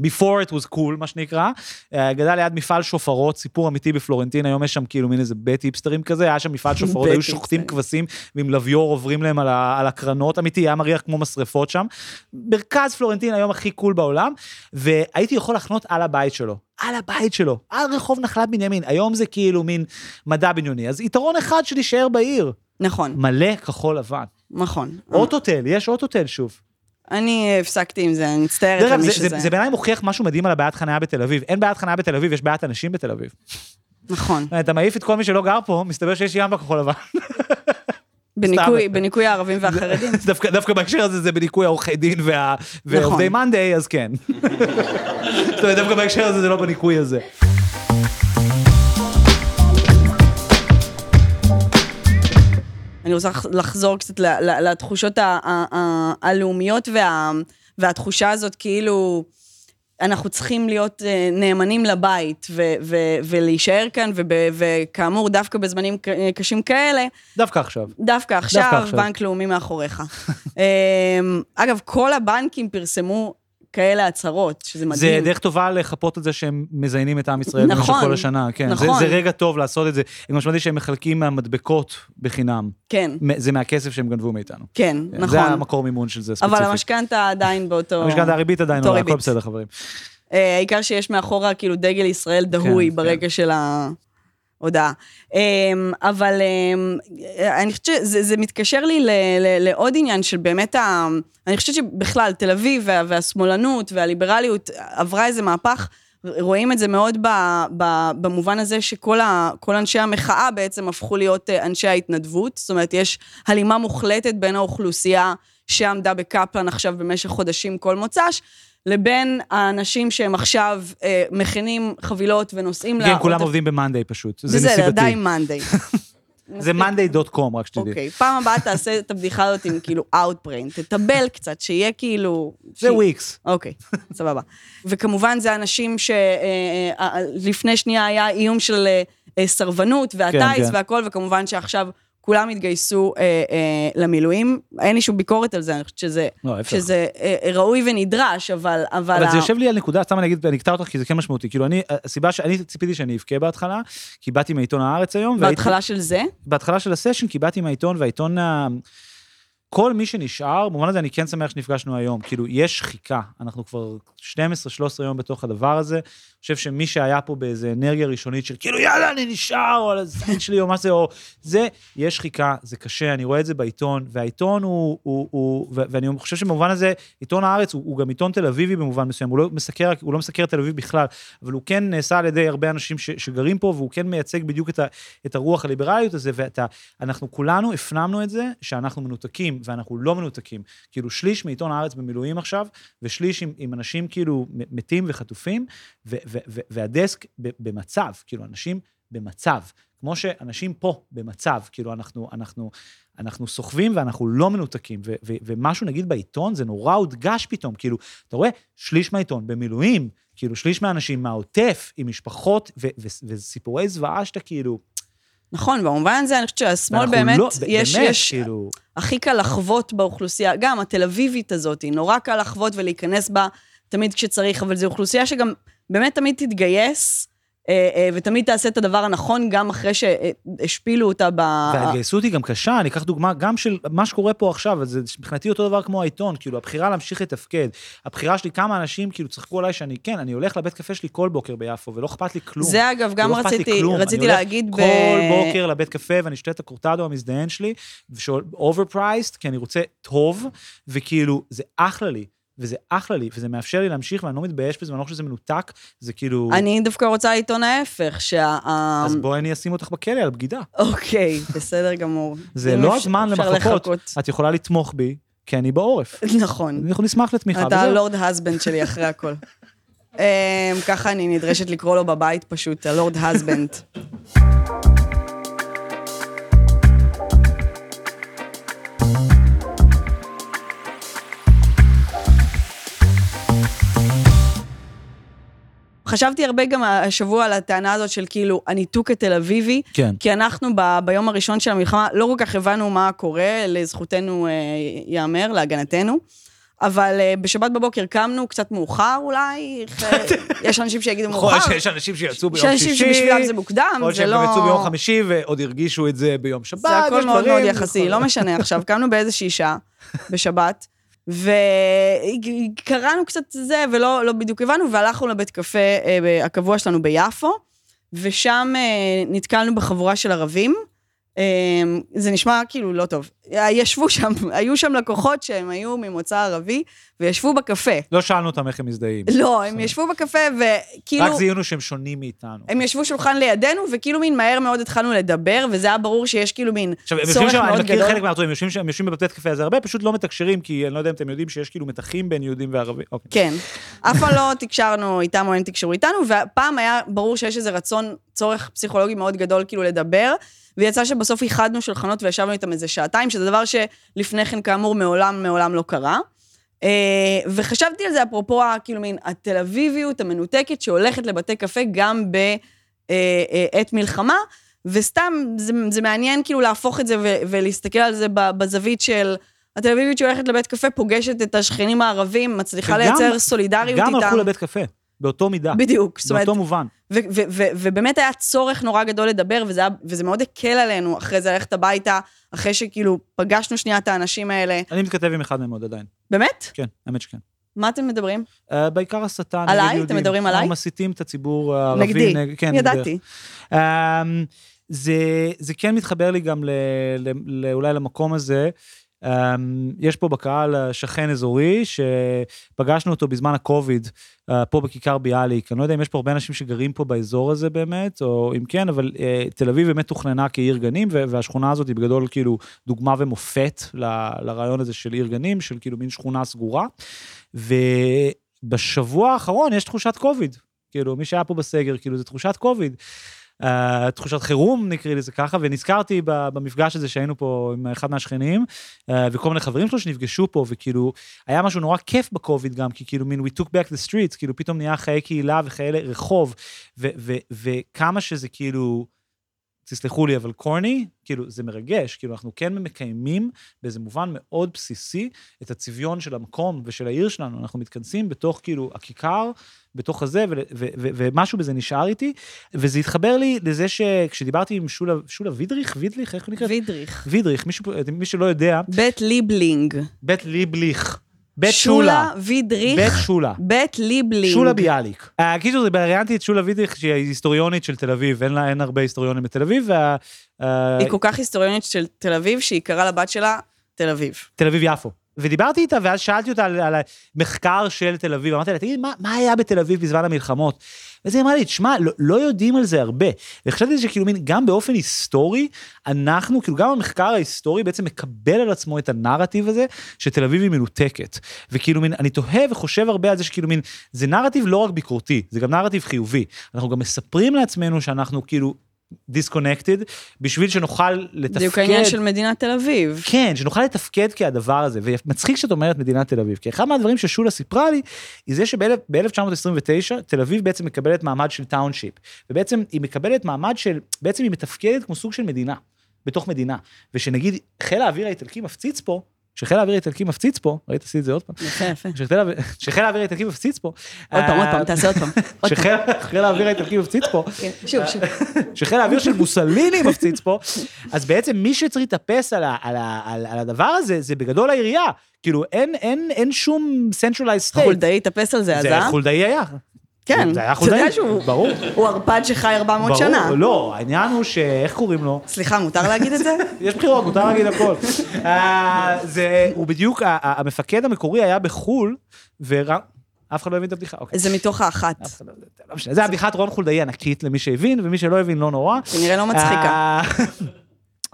before it was cool, מה שנקרא. אה, גדל ליד מפעל שופרות, סיפור אמיתי בפלורנטין, היום יש שם כאילו מין איזה בית היפסטרים כזה, היה שם מפעל (laughs) שופרות, היו שוחטים כבשים ועם לוויור עוברים להם על, על הקרנות, אמיתי, היה מריח כמו משרפות שם. מרכז פלורנטין היום הכי קול בעולם, והייתי יכול לחנות על הבית שלו. על הבית שלו, על רחוב נחלת בנימין, היום זה כאילו מין מדע בניוני. אז יתרון אחד של להישאר בעיר. נכון. מלא כחול לבן. נכון. אוטוטל, יש אוטוטל שוב. אני הפסקתי עם זה, אני מצטערת על מי שזה. זה, זה בעיניי מוכיח משהו מדהים על הבעיית חניה בתל אביב. אין בעיית חניה בתל אביב, יש בעיית אנשים בתל אביב. נכון. אתה מעיף את כל מי שלא גר פה, מסתבר שיש ים בכחול לבן. בניקוי, בניקוי הערבים והחרדים. (laughs) דווקא, דווקא בהקשר הזה זה בניקוי העורכי דין וה, ועובדי מאנדיי, נכון. אז כן. (laughs) זאת אומרת, דווקא בהקשר הזה זה לא בניקוי הזה. אני רוצה לחזור קצת לתחושות הלאומיות וה, והתחושה הזאת כאילו... אנחנו צריכים להיות אה, נאמנים לבית ו- ו- ולהישאר כאן, וכאמור, דווקא בזמנים קשים כאלה... דווקא עכשיו. דווקא עכשיו, דווקא עכשיו. בנק לאומי מאחוריך. (laughs) אמ, אגב, כל הבנקים פרסמו כאלה הצהרות, שזה מדהים. זה דרך טובה לחפות את זה שהם מזיינים את עם ישראל נכון, במשך כל השנה. כן, נכון. זה, זה רגע טוב לעשות את זה. אני משמעתי שהם מחלקים מהמדבקות בחינם. כן. זה מהכסף שהם גנבו מאיתנו. כן, כן נכון. זה המקור מימון של זה ספציפית. אבל המשכנתה עדיין באותו... המשכנתה, הריבית עדיין עולה, הכל בסדר, חברים. אה, העיקר שיש מאחורה כאילו דגל ישראל דהוי כן, ברגע כן. של ה... הודעה. אמ, אבל אמ, אני חושבת שזה מתקשר לי לעוד עניין של באמת, ה, אני חושבת שבכלל, תל אביב וה, והשמאלנות והליברליות עברה איזה מהפך. רואים את זה מאוד ב, ב, במובן הזה שכל ה, אנשי המחאה בעצם הפכו להיות אה, אנשי ההתנדבות. זאת אומרת, יש הלימה מוחלטת בין האוכלוסייה שעמדה בקפלן עכשיו במשך חודשים כל מוצ"ש, לבין האנשים שהם עכשיו אה, מכינים חבילות ונוסעים כן, לה... כן, כולם עובדים במאנדיי פשוט. זה נסיבתי. בסדר, די מאנדיי. (laughs) זה monday.com, רק שתדעי. אוקיי, פעם הבאה תעשה את הבדיחה הזאת עם כאילו Outbrain, תטבל קצת, שיהיה כאילו... זה וויקס. אוקיי, סבבה. וכמובן זה אנשים שלפני שנייה היה איום של אה, אה, סרבנות והטיס כן. והכל, וכמובן שעכשיו כולם התגייסו אה, אה, למילואים. אין לי שום ביקורת על זה, אני חושבת שזה, לא. שזה אה, אה, ראוי ונדרש, אבל... אבל, אבל זה ה- יושב לי על נקודה, סתם אני אגיד, ואני אקטע אותך כי זה כן משמעותי. כאילו, אני, הסיבה שאני ציפיתי שאני אבכה בהתחלה, כי באתי מעיתון הארץ היום, בהתחלה של זה, בהתחלה של הסשן, כי באתי מהעיתון, והעיתון, ה- כל מי שנשאר, במובן הזה אני כן שמח שנפגשנו היום. כאילו, יש שחיקה, אנחנו כבר 12-13 יום בתוך הדבר הזה. אני חושב שמי שהיה פה באיזה אנרגיה ראשונית של כאילו, יאללה, אני נשאר, או על הזין שלי, או מה זה, או זה, יש שחיקה, זה קשה, אני רואה את זה בעיתון, והעיתון הוא, הוא, הוא ואני חושב שבמובן הזה, עיתון הארץ הוא, הוא גם עיתון תל אביבי במובן מסוים, הוא לא מסקר, הוא לא מסקר תל אביב בכלל, אבל הוא כן נעשה על ידי הרבה אנשים ש, שגרים פה, והוא כן מייצג בדיוק את, ה, את הרוח הליברליות הזה, ואנחנו כולנו הפנמנו את זה, שאנחנו מנותקים, ואנחנו לא מנותקים. כאילו, שליש מעיתון הארץ במילואים עכשיו, ושליש עם, עם אנשים כאילו מתים וחטופים, ו, ו, ו, והדסק במצב, כאילו, אנשים במצב. כמו שאנשים פה במצב, כאילו, אנחנו, אנחנו, אנחנו סוחבים ואנחנו לא מנותקים, ו, ו, ומשהו, נגיד, בעיתון, זה נורא הודגש פתאום, כאילו, אתה רואה, שליש מהעיתון במילואים, כאילו, שליש מהאנשים מהעוטף, עם משפחות, ו, ו, וסיפורי זוועה שאתה כאילו... נכון, במובן הזה אני חושבת שהשמאל באמת, לא, יש, באמת, יש, כאילו... הכי קל לחוות באוכלוסייה, גם התל אביבית הזאת, נורא קל לחוות ולהיכנס בה תמיד כשצריך, אבל זו אוכלוסייה שגם באמת תמיד תתגייס, ותמיד תעשה את הדבר הנכון, גם אחרי שהשפילו אותה ב... וההתגייסות היא גם קשה, אני אקח דוגמה גם של מה שקורה פה עכשיו, זה מבחינתי אותו דבר כמו העיתון, כאילו, הבחירה להמשיך לתפקד. הבחירה שלי, כמה אנשים כאילו צחקו עליי שאני, כן, אני הולך לבית קפה שלי כל בוקר ביפו, ולא אכפת לי כלום. זה אגב, גם לא רציתי, כלום. רציתי אני הולך להגיד ב... כל בוקר לבית קפה ואני שותה את הקורטדו המזדיין שלי, overpriced, כי אני רוצה טוב, וכאילו, זה אחלה לי. וזה אחלה לי, וזה מאפשר לי להמשיך, ואני לא מתבייש בזה, ואני לא חושב שזה מנותק, זה כאילו... אני דווקא רוצה לטעון ההפך, שה... אז בואי אני אשים אותך בכלא על בגידה. אוקיי, בסדר גמור. (laughs) זה לא הזמן. לחכות. את יכולה לתמוך בי, כי אני בעורף. נכון. אנחנו נשמח לתמיכה. אתה. הלורד הסבנד שלי אחרי הכל. (laughs) אמ, ככה אני נדרשת לקרוא לו בבית פשוט, הלורד הסבנד. (laughs) חשבתי הרבה גם השבוע על הטענה הזאת של כאילו הניתוק התל אביבי, כן. כי אנחנו ב, ביום הראשון של המלחמה לא כל כך הבנו מה קורה, לזכותנו אה, ייאמר, להגנתנו. אבל אה, בשבת בבוקר קמנו קצת מאוחר אולי, (laughs) יש אנשים שיגידו מאוחר, להיות שיש אנשים שיצאו יש ביום אנשים שישי, שבשבילם זה מוקדם, זה שהם לא... גם יצאו ביום חמישי ועוד הרגישו את זה ביום שבת. זה הכל יש מאוד מאוד יחסי, לא משנה עכשיו, קמנו באיזושהי שעה בשבת, וקראנו קצת זה, ולא לא בדיוק הבנו, והלכנו לבית קפה אה, הקבוע שלנו ביפו, ושם אה, נתקלנו בחבורה של ערבים. אה, זה נשמע כאילו לא טוב. ישבו שם, (laughs) היו שם לקוחות שהם היו ממוצא ערבי, וישבו בקפה. לא שאלנו אותם איך הם מזדהים. לא, הם ישבו בקפה, וכאילו... רק זיהינו שהם שונים מאיתנו. הם ישבו שולחן לידינו, וכאילו מין מהר מאוד התחלנו לדבר, וזה היה ברור שיש כאילו מין עכשיו, הם יושבים צורך שם, אני מאוד מכיר גדול. חלק מהעצורים, הם יושבים בבית קפה הזה הרבה, פשוט לא מתקשרים, כי אני לא יודע אם אתם יודעים שיש כאילו מתחים בין יהודים וערבים. אוקיי. כן. אף פעם לא תקשרנו איתם או הם תקשרו איתנו, והפעם היה ברור שיש איזה רצון, צורך פסיכולוגי מאוד גדול כאילו לדבר, ויצא שבסוף איחדנו שולחנות וישבנו איתם איזה שעתיים, שזה דבר שלפני כן כאמור מעולם מעולם לא קרה. אה, וחשבתי על זה אפרופו, כאילו מין התל אביביות המנותקת שהולכת לבתי קפה גם בעת מלחמה, וסתם זה, זה מעניין כאילו להפוך את זה ו- ולהסתכל על זה בזווית של התל אביבית שהולכת לבית קפה, פוגשת את השכנים הערבים, מצליחה וגם- לייצר סולידריות גם איתם. הלכו לבית קפה, באותו מידה. בדיוק, זאת אומרת, באותו מובן. ובאמת היה צורך נורא גדול לדבר, וזה, היה, וזה מאוד הקל עלינו אחרי זה ללכת הביתה, אחרי שכאילו פגשנו שנייה את האנשים האלה. אני מתכתב עם אחד מהם עוד עדיין. באמת? כן, האמת שכן. מה אתם מדברים? אה, בעיקר הסתה נגד עליי? יהודים. אתם מדברים עליי? אנחנו מסיתים את הציבור הערבי. נגדי. נגד- כן, ידעתי. אמ, זה, זה כן מתחבר לי גם ל, ל, ל, אולי למקום הזה. Um, יש פה בקהל אה, שכן אזורי, שפגשנו אותו בזמן הקוביד, uh, פה בכיכר ביאליק. אני לא יודע אם יש פה הרבה אנשים שגרים פה באזור הזה באמת, או אם כן, אבל uh, תל אביב באמת תוכננה כעיר גנים, והשכונה הזאת היא בגדול כאילו דוגמה ומופת לרעיון הזה של עיר גנים, של כאילו מין שכונה סגורה. ובשבוע האחרון יש תחושת קוביד. כאילו, מי שהיה פה בסגר, כאילו, זו תחושת קוביד. אה, תחושת חירום, נקרא לזה ככה, ונזכרתי במפגש הזה שהיינו פה עם אחד מהשכנים, אה, וכל מיני חברים שלו שנפגשו פה, וכאילו, היה משהו נורא כיף בקוביד גם, כי כאילו, מין, we took back the streets, כאילו, פתאום נהיה חיי קהילה וחיי רחוב, וכמה שזה כאילו, תסלחו לי, אבל קורני, כאילו, זה מרגש, כאילו, אנחנו כן מקיימים באיזה מובן מאוד בסיסי את הצביון של המקום ושל העיר שלנו, אנחנו מתכנסים בתוך, כאילו, הכיכר, בתוך הזה, ו- ו- ו- ומשהו בזה נשאר איתי, וזה התחבר לי לזה שכשדיברתי עם שולה, שולה וידריך, וידליך, איך הוא נקרא? וידריך. וידריך, מישהו, מי שלא יודע, בית ליבלינג. בית ליבליך, בית שולה שולה, וידריך. בית שולה. בית ליבלינג. שולה ביאליק. אה, קיצור, זה ראיינתי את שולה וידריך, שהיא היסטוריונית של תל אביב, אין לה, אין הרבה היסטוריונים בתל אביב, וה... אה, היא כל כך היסטוריונית של תל אביב, שהיא קראה לבת שלה תל אביב. תל אביב-יפו. ודיברתי איתה, ואז שאלתי אותה על, על המחקר של תל אביב, אמרתי לה, תגיד, מה, מה היה בתל אביב בזמן המלחמות? ואז היא אמרה לי, תשמע, לא, לא יודעים על זה הרבה. וחשבתי שכאילו, מין, גם באופן היסטורי, אנחנו, כאילו, גם המחקר ההיסטורי בעצם מקבל על עצמו את הנרטיב הזה, שתל אביב היא מנותקת. וכאילו, מין, אני תוהה וחושב הרבה על זה שכאילו, מין, זה נרטיב לא רק ביקורתי, זה גם נרטיב חיובי. אנחנו גם מספרים לעצמנו שאנחנו כאילו disconnected, בשביל שנוכל לתפקד. בדיוק העניין של מדינת תל אביב. כן, שנוכל לתפקד כהדבר הזה, ומצחיק שאת אומרת מדינת תל אביב, כי אחד מהדברים ששולה סיפרה לי, היא זה שב-1929 תל אביב בעצם מקבלת מעמד של township, ובעצם היא מקבלת מעמד של, בעצם היא מתפקדת כמו סוג של מדינה, בתוך מדינה, ושנגיד חיל האוויר האיטלקי מפציץ פה, כשחיל האוויר האיטלקי מפציץ פה, ראית עשי את זה עוד פעם, יפה, יפה. כשחיל האוויר- האיטלקי מפציץ פה, עוד פעם, עוד פעם, אה, תעשה עוד פעם. כשחיל האוויר האיטלקי מפציץ פה, כן, שוב, שוב. שחיל האוויר של מוסליני מפציץ פה, אז בעצם מי שצריך להתאפס על, הדבר הזה, זה בגדול העירייה. כאילו, אין, שום centralized state. חולדאי התאפס על זה, אז אה? חולדאי היה. כן, זה היה אתה חולדאי. יודע שהוא ברור. הוא ערפד שחי 400 ברור, שנה. לא, העניין הוא ש... איך קוראים לו? סליחה, מותר להגיד את זה? (laughs) יש בחירות, מותר להגיד הכל. (laughs) אה, זה, הוא בדיוק, ה- ה- המפקד המקורי היה בחו"ל, ואף אחד לא הבין את הבדיחה. אוקיי. זה מתוך האחת. אף לא- לא משנה. זה היה בדיחת רון חולדאי ענקית למי שהבין, ומי שלא הבין לא נורא. כנראה לא מצחיקה. (laughs)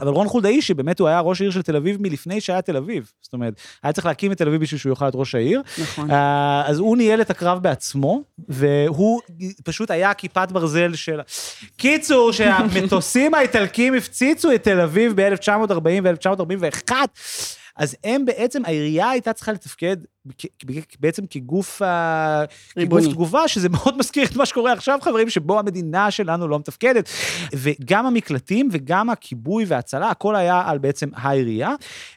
אבל רון חולדאי, שבאמת הוא היה ראש העיר של תל אביב מלפני שהיה תל אביב. זאת אומרת, היה צריך להקים את תל אביב בשביל שהוא יוכל להיות ראש העיר. נכון. אה, אז הוא ניהל את הקרב בעצמו, והוא פשוט היה כיפת ברזל של... קיצור, שהמטוסים האיטלקים הפציצו את תל אביב ב-1940 ו-1941, אז הם בעצם, העירייה הייתה צריכה לתפקד בעצם כגוף, אה, ריבוני. כגוף תגובה, שזה (laughs) מאוד מזכיר את מה שקורה עכשיו, חברים, שבו המדינה שלנו לא מתפקדת. וגם המקלטים וגם הכיבוי וההצלה, הכל היה על בעצם העירייה.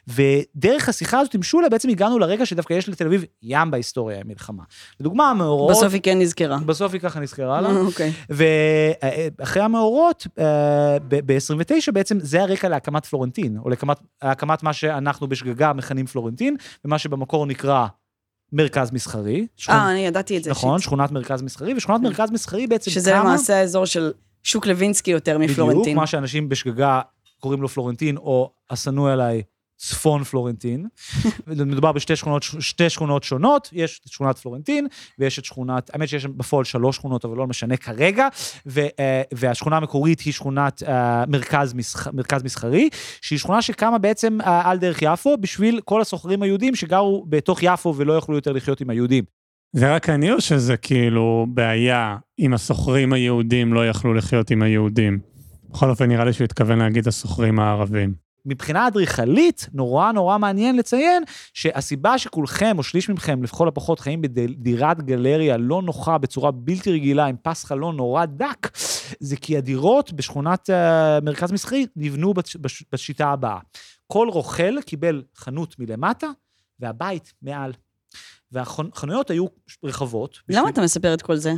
ודרך השיחה הזאת עם שולה, בעצם הגענו לרגע שדווקא יש לתל אביב ים בהיסטוריה, המלחמה. לדוגמה, המאורעות... בסוף היא כן נזכרה. בסוף היא ככה נזכרה לה. אוקיי. ואחרי המאורעות, אה, ב-29 בעצם זה הרקע להקמת פלורנטין, או להקמת מה שאנחנו בשגגה מכנים פלורנטין, ומה שבמקור נקרא מרכז מסחרי. אה, אני ידעתי את זה. נכון, שיט. שכונת מרכז מסחרי, ושכונת מרכז מסחרי בעצם שזה קמה... למעשה האזור של שוק לוינסקי יותר בדיוק, מפלורנטין. מה שאנשים בשגגה קוראים לו פלורנטין, או השנוא עליי, צפון פלורנטין. מדובר בשתי שכונות, שתי שכונות שונות, יש את שכונת פלורנטין, ויש את שכונת, האמת שיש בפועל שלוש שכונות, אבל לא משנה כרגע, ו, אה, והשכונה המקורית היא שכונת אה, מרכז, מסח, מרכז מסחרי, שהיא שכונה שקמה בעצם אה, על דרך יפו, בשביל כל הסוחרים היהודים שגרו בתוך יפו ולא יכלו יותר לחיות עם היהודים. זה רק אני או שזה כאילו בעיה אם הסוחרים היהודים לא יכלו לחיות עם היהודים? בכל אופן, נראה לי שהוא התכוון להגיד הסוחרים הערבים. מבחינה אדריכלית, נורא נורא מעניין לציין שהסיבה שכולכם, או שליש מכם, לכל הפחות, חיים בדירת גלריה לא נוחה בצורה בלתי רגילה, עם פס חלון נורא דק, זה כי הדירות בשכונת uh, מרכז מסחרי נבנו בש, בש, בשיטה הבאה. כל רוכל קיבל חנות מלמטה, והבית מעל. והחנויות היו רחבות. למה בשביל- אתה מספר את כל זה?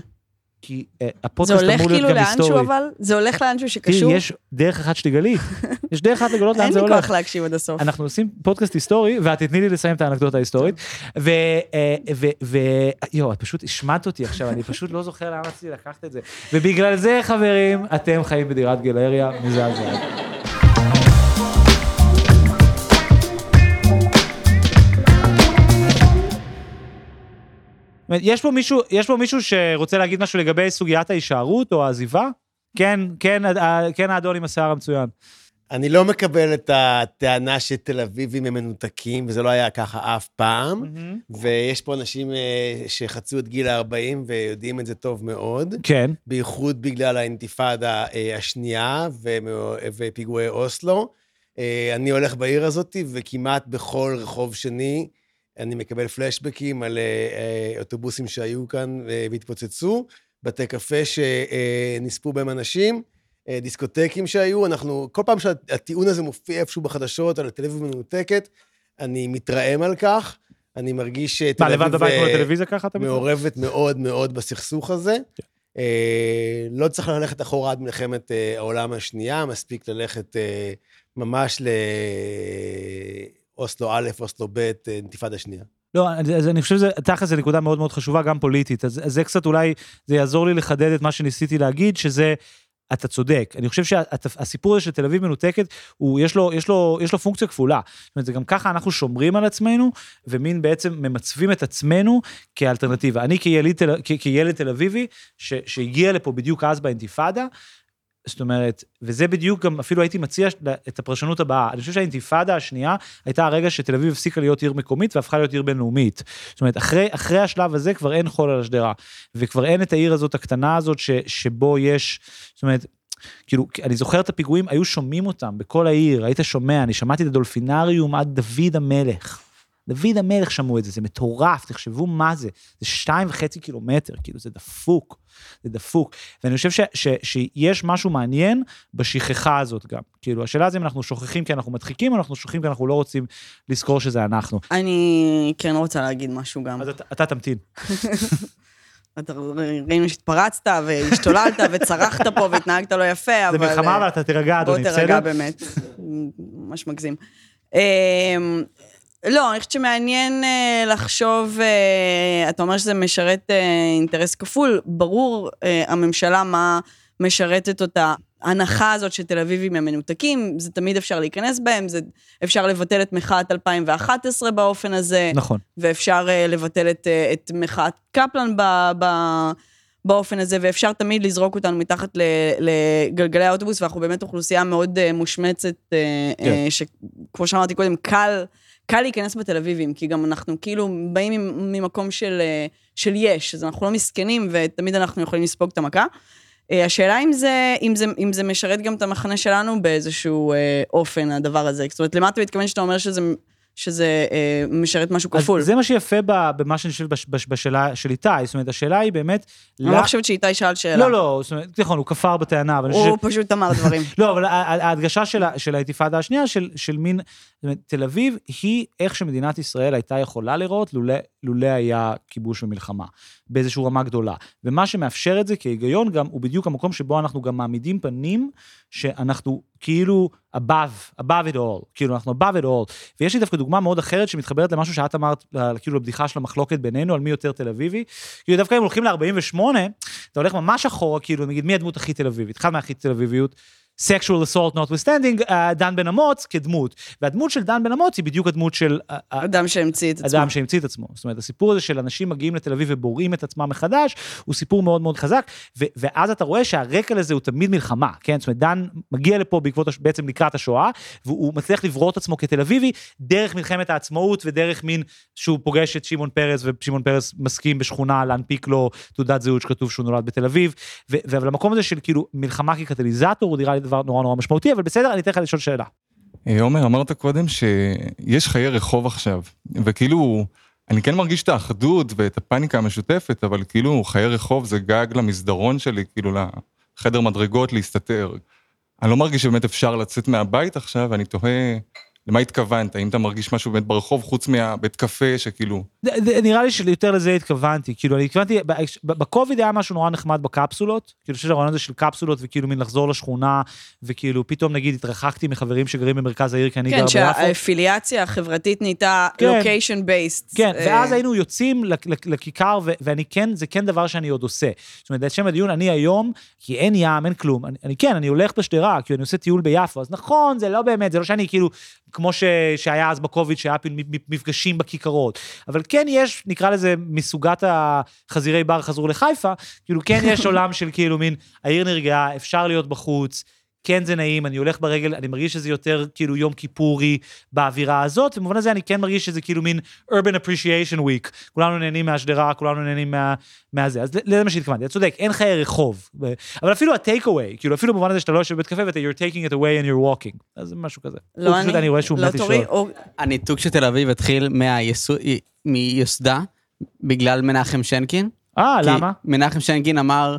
כי uh, זה הפודקאסט הולך אמור להיות כאילו גם לאנשהו היסטורי. אבל? זה הולך לאנשהו שקשור? תראי, יש דרך אחת שתגלי. (laughs) יש דרך אחת לגלות לאן אין זה לי הולך. כוח להקשיב עד הסוף. אנחנו עושים פודקאסט היסטורי, ואת תתני לי לסיים את האנקדוטה ההיסטורית. ו... אה, ו... ו... יואו, את פשוט השמעת אותי עכשיו, אני פשוט לא זוכר לאן רציתי לקחת את זה. ובגלל זה, חברים, אתם חיים בדירת גלריה מזעזעת. יש פה מישהו, יש פה מישהו שרוצה להגיד משהו לגבי סוגיית ההישארות או העזיבה? כן, כן, ה- כן האדון עם השיער המצוין. אני לא מקבל את הטענה שתל אביבים הם מנותקים, וזה לא היה ככה אף פעם. ויש פה אנשים אה, שחצו את גיל ה-40 ויודעים את זה טוב מאוד. כן. בייחוד בגלל האינתיפאדה אה, השנייה ופיגועי אוסלו. אה, אני הולך בעיר הזאת, וכמעט בכל רחוב שני אני מקבל פלשבקים על אה, אה, אוטובוסים שהיו כאן אה, והתפוצצו, בתי קפה שנספו בהם אנשים, דיסקוטקים שהיו. אנחנו, כל פעם שהטיעון הזה מופיע איפשהו בחדשות על אביב מנותקת, אני מתרעם על כך. אני מרגיש שתל מה, אביב... לבד בבית מול הטלוויזיה ככה אתה? מעורבת מאוד מאוד בסכסוך הזה. אה, לא צריך ללכת אחורה עד מלחמת העולם השנייה, מספיק ללכת ממש לאוסלו א', אוסלו ב', אה, אינתיפאדה שנייה. לא, אז אני חושב שזה, תכל'ס זו נקודה מאוד מאוד חשובה, גם פוליטית. אז, אז זה קצת אולי, זה יעזור לי לחדד את מה שניסיתי להגיד, שזה, אתה צודק. אני חושב שהסיפור הזה של תל אביב מנותקת, הוא, יש לו, יש לו, יש לו פונקציה כפולה. זאת אומרת, זה גם ככה אנחנו שומרים על עצמנו, ומין בעצם ממצבים את עצמנו כאלטרנטיבה. אני כילד, כילד תל אביבי, ש, שהגיע לפה בדיוק אז באינתיפאדה, זאת אומרת, וזה בדיוק גם, אפילו הייתי מציע את הפרשנות הבאה. אני חושב שהאינתיפאדה השנייה הייתה הרגע שתל אביב הפסיקה להיות עיר מקומית והפכה להיות עיר בינלאומית. זאת אומרת, אחרי, אחרי השלב הזה כבר אין חול על השדרה, וכבר אין את העיר הזאת הקטנה הזאת ש, שבו יש, זאת אומרת, כאילו, אני זוכר את הפיגועים, היו שומעים אותם בכל העיר, היית שומע, אני שמעתי את הדולפינריום עד דוד המלך. דוד המלך שמעו את זה, זה מטורף, תחשבו מה זה, זה שתיים וחצי קילומטר, כאילו זה דפוק, זה דפוק. ואני חושב ש, ש, שיש משהו מעניין בשכחה הזאת גם. כאילו, השאלה זה אם אנחנו שוכחים כי אנחנו מדחיקים, או אנחנו שוכחים כי אנחנו לא רוצים לזכור שזה אנחנו. אני כן רוצה להגיד משהו גם. אז אתה, אתה תמתין. (laughs) אתה ראינו שהתפרצת והשתוללת (laughs) וצרחת פה והתנהגת לא יפה, זה אבל... מלחמה, אבל אתה תירגע, בוא אדוני, בסדר? תירגע באמת, ממש מגזים. לא, אני חושבת שמעניין אה, לחשוב, אה, אתה אומר שזה משרת אה, אינטרס כפול, ברור אה, הממשלה מה משרתת אותה. ההנחה הזאת שתל אביבים הם מנותקים, זה תמיד אפשר להיכנס בהם, זה אפשר לבטל את מחאת 2011 באופן הזה. נכון. ואפשר uh, לבטל את, uh, את מחאת קפלן ב, ב, באופן הזה, ואפשר תמיד לזרוק אותנו מתחת לגלגלי האוטובוס, ואנחנו באמת אוכלוסייה מאוד uh, מושמצת, uh, כן. uh, שכמו שאמרתי קודם, קל, קל להיכנס בתל אביבים, כי גם אנחנו כאילו באים ממקום של, uh, של יש, אז אנחנו לא מסכנים, ותמיד אנחנו יכולים לספוג את המכה. Uh, השאלה אם זה, אם, זה, אם זה משרת גם את המחנה שלנו באיזשהו uh, אופן, הדבר הזה. זאת אומרת, למה אתה מתכוון שאתה אומר שזה... שזה אה, משרת משהו כפול. זה מה שיפה במה שאני חושב בש- בש- בשאלה של איתי, זאת אומרת, השאלה היא באמת... אני לא חושבת שאיתי שאל שאלה. לא, לא, זאת אומרת, נכון, הוא כפר בטענה, אבל הוא פשוט אמר דברים. (laughs) לא, אבל ההדגשה של, האינתיפאדה השנייה, של, מין, תל אביב היא איך שמדינת ישראל הייתה יכולה לראות לולא היה כיבוש ומלחמה, באיזושהי רמה גדולה. ומה שמאפשר את זה כהיגיון גם, הוא בדיוק המקום שבו אנחנו גם מעמידים פנים שאנחנו כאילו above, above it all, כאילו אנחנו above it all. ויש לי דווקא דוגמה מאוד אחרת שמתחברת למשהו שאת אמרת, כאילו לבדיחה של המחלוקת בינינו, על מי יותר תל אביבי. כאילו דווקא אם הולכים ל-48, אתה הולך ממש אחורה, כאילו, נגיד, מי הדמות הכי תל אביבית? אחד מהכי תל אביביות. Sexual assault notwithstanding, uh, דן בן אמוץ כדמות. והדמות של דן בן אמוץ היא בדיוק הדמות של uh, אדם שהמציא את עצמו. אדם שהמציא את עצמו. זאת אומרת, הסיפור הזה של אנשים מגיעים לתל אביב ובוראים את עצמם מחדש, הוא סיפור מאוד מאוד חזק, ו- ואז אתה רואה שהרקע לזה הוא תמיד מלחמה, כן? זאת אומרת, דן מגיע לפה בעקבות, בעצם לקראת השואה, והוא מצליח לברוא את עצמו כתל אביבי, דרך מלחמת העצמאות ודרך מין, שהוא פוגש את שמעון פרס, ושמעון פרס מסכים בשכונה להנפיק לו תעודת זהות שכתוב שהוא נולד בתל אביב, ו- דבר נורא נורא משמעותי, אבל בסדר, אני אתן לך לשאול שאלה. אה, עומר, אמרת קודם שיש חיי רחוב עכשיו, וכאילו, אני כן מרגיש את האחדות ואת הפאניקה המשותפת, אבל כאילו חיי רחוב זה גג למסדרון שלי, כאילו לחדר מדרגות להסתתר. אני לא מרגיש שבאמת אפשר לצאת מהבית עכשיו, ואני תוהה למה התכוונת, האם אתה מרגיש משהו באמת ברחוב חוץ מהבית קפה שכאילו... נראה לי שיותר לזה התכוונתי, כאילו אני התכוונתי, בקוביד היה משהו נורא נחמד בקפסולות, כאילו אני חושב שהרעיון הזה של קפסולות וכאילו מין לחזור לשכונה, וכאילו פתאום נגיד התרחקתי מחברים שגרים במרכז העיר כי אני גר כן, ביפו. שהאפיליאציה החברתית נהייתה כן. לוקיישן בייסט. כן, ואז היינו יוצאים לכ- לכ- לכיכר, ואני כן, זה כן דבר שאני עוד עושה. זאת אומרת, לשם הדיון, אני היום, כי אין ים, אין כלום, אני, כן, אני הולך בשדרה, כי אני עושה טיול ביפו, אז נכון, זה לא באמת, זה לא שאני כאילו, כמו שהיה אז בקוביד, שהיה מפגשים בכיכרות, אבל כן יש, נקרא לזה, מסוגת החזירי בר חזרו לחיפה, כאילו כן יש (laughs) עולם של כאילו מין, העיר נרגעה, אפשר להיות בחוץ, כן זה נעים, אני הולך ברגל, אני מרגיש שזה יותר כאילו יום כיפורי באווירה הזאת, ובמובן הזה אני כן מרגיש שזה כאילו מין urban appreciation week. כולנו נהנים מהשדרה, כולנו נהנים מה, מהזה. אז לזה מה שהתכוונתי, אתה צודק, אין חיי רחוב. אבל אפילו ה-take away, כאילו אפילו במובן הזה שאתה לא יושב בבית קפה ואתה you're taking it away and you're walking. אז זה משהו כזה. לא הוא פשוט, אני, אני רואה שהוא לא מת תורי, לשאול. או... הניתוק של תל אביב התחיל מהיסוד- מיוסדה בגלל מנחם שנקין. אה, כי למה? מנחם שנקין אמר,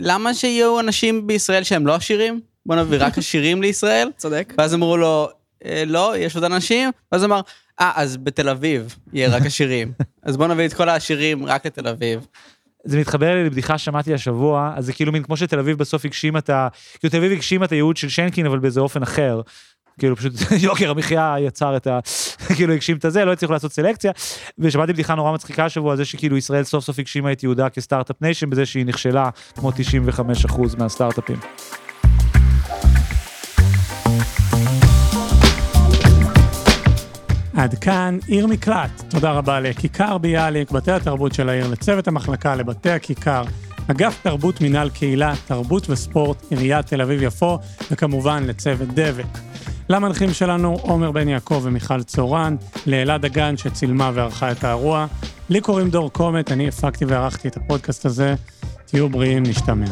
למה שיהיו אנשים בישראל שהם לא עשירים? בוא נביא רק (laughs) עשירים לישראל. צודק. ואז אמרו לו, "אה, לא, יש עוד אנשים. ואז אמר, אה, אז בתל אביב יהיה רק (laughs) עשירים. אז בוא נביא את כל העשירים רק לתל אביב. זה מתחבר לי לבדיחה ששמעתי השבוע, אז זה כאילו מין כמו שתל אביב בסוף הגשימה את ה... כאילו תל אביב הגשימה את הייעוד של שנקין, אבל באיזה אופן אחר. כאילו פשוט (laughs) יוקר המחיה יצר את ה... (laughs) כאילו הגשים את הזה, לא הצליחו לעשות סלקציה. ושמעתי בדיחה נורא מצחיקה השבוע, זה שכאילו ישראל סוף סוף הגשימה את ייעודה כ start-up nation, בזה שהיא נכשלה כמו 95% מהסטארט-אפים. עד כאן עיר מקלט. תודה רבה לכיכר ביאליק, בתי התרבות של העיר, לצוות המחלקה, לבתי הכיכר, אגף תרבות מינהל קהילה, תרבות וספורט, עיריית תל אביב-יפו, וכמובן לצוות דבק. למנחים שלנו עומר בן יעקב ומיכל צורן, לאלעד דגן שצילמה וערכה את האירוע. לי קוראים דור קומט, אני הפקתי וערכתי את הפודקאסט הזה. תהיו בריאים, נשתמע.